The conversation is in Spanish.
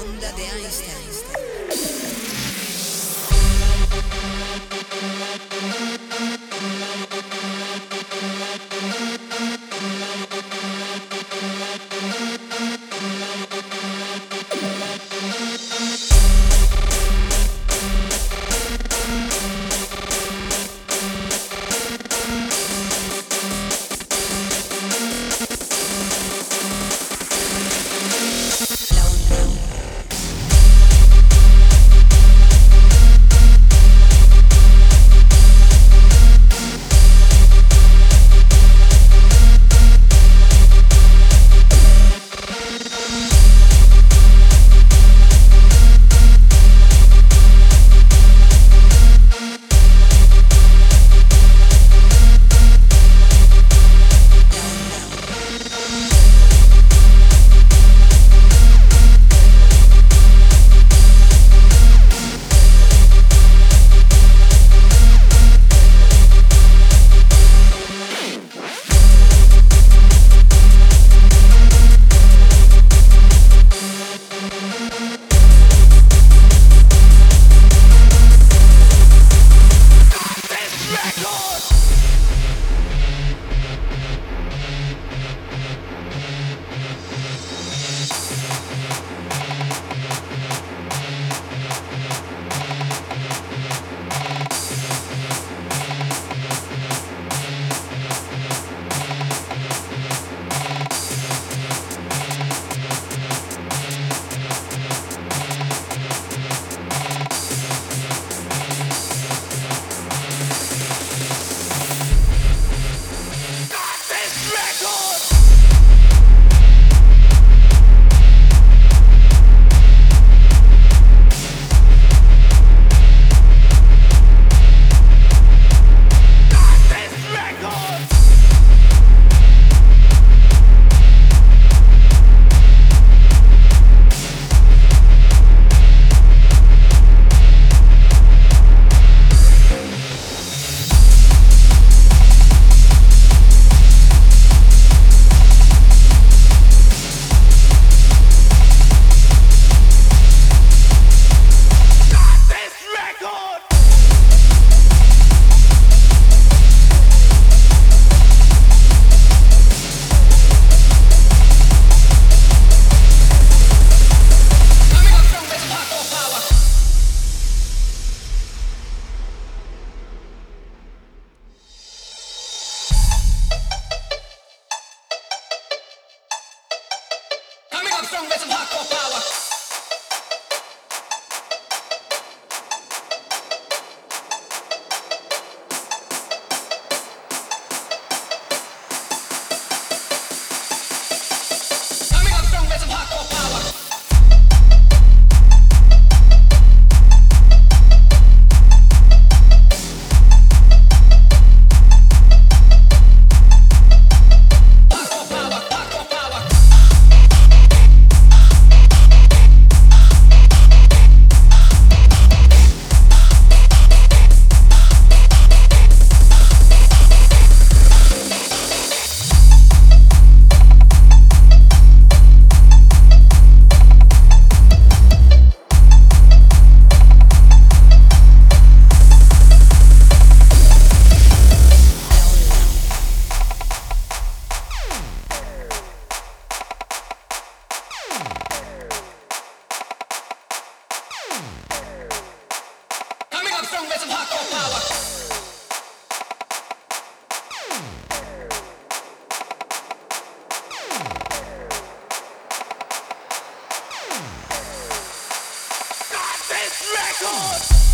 onda de Einstein. God! Strong, with some hardcore power. Records!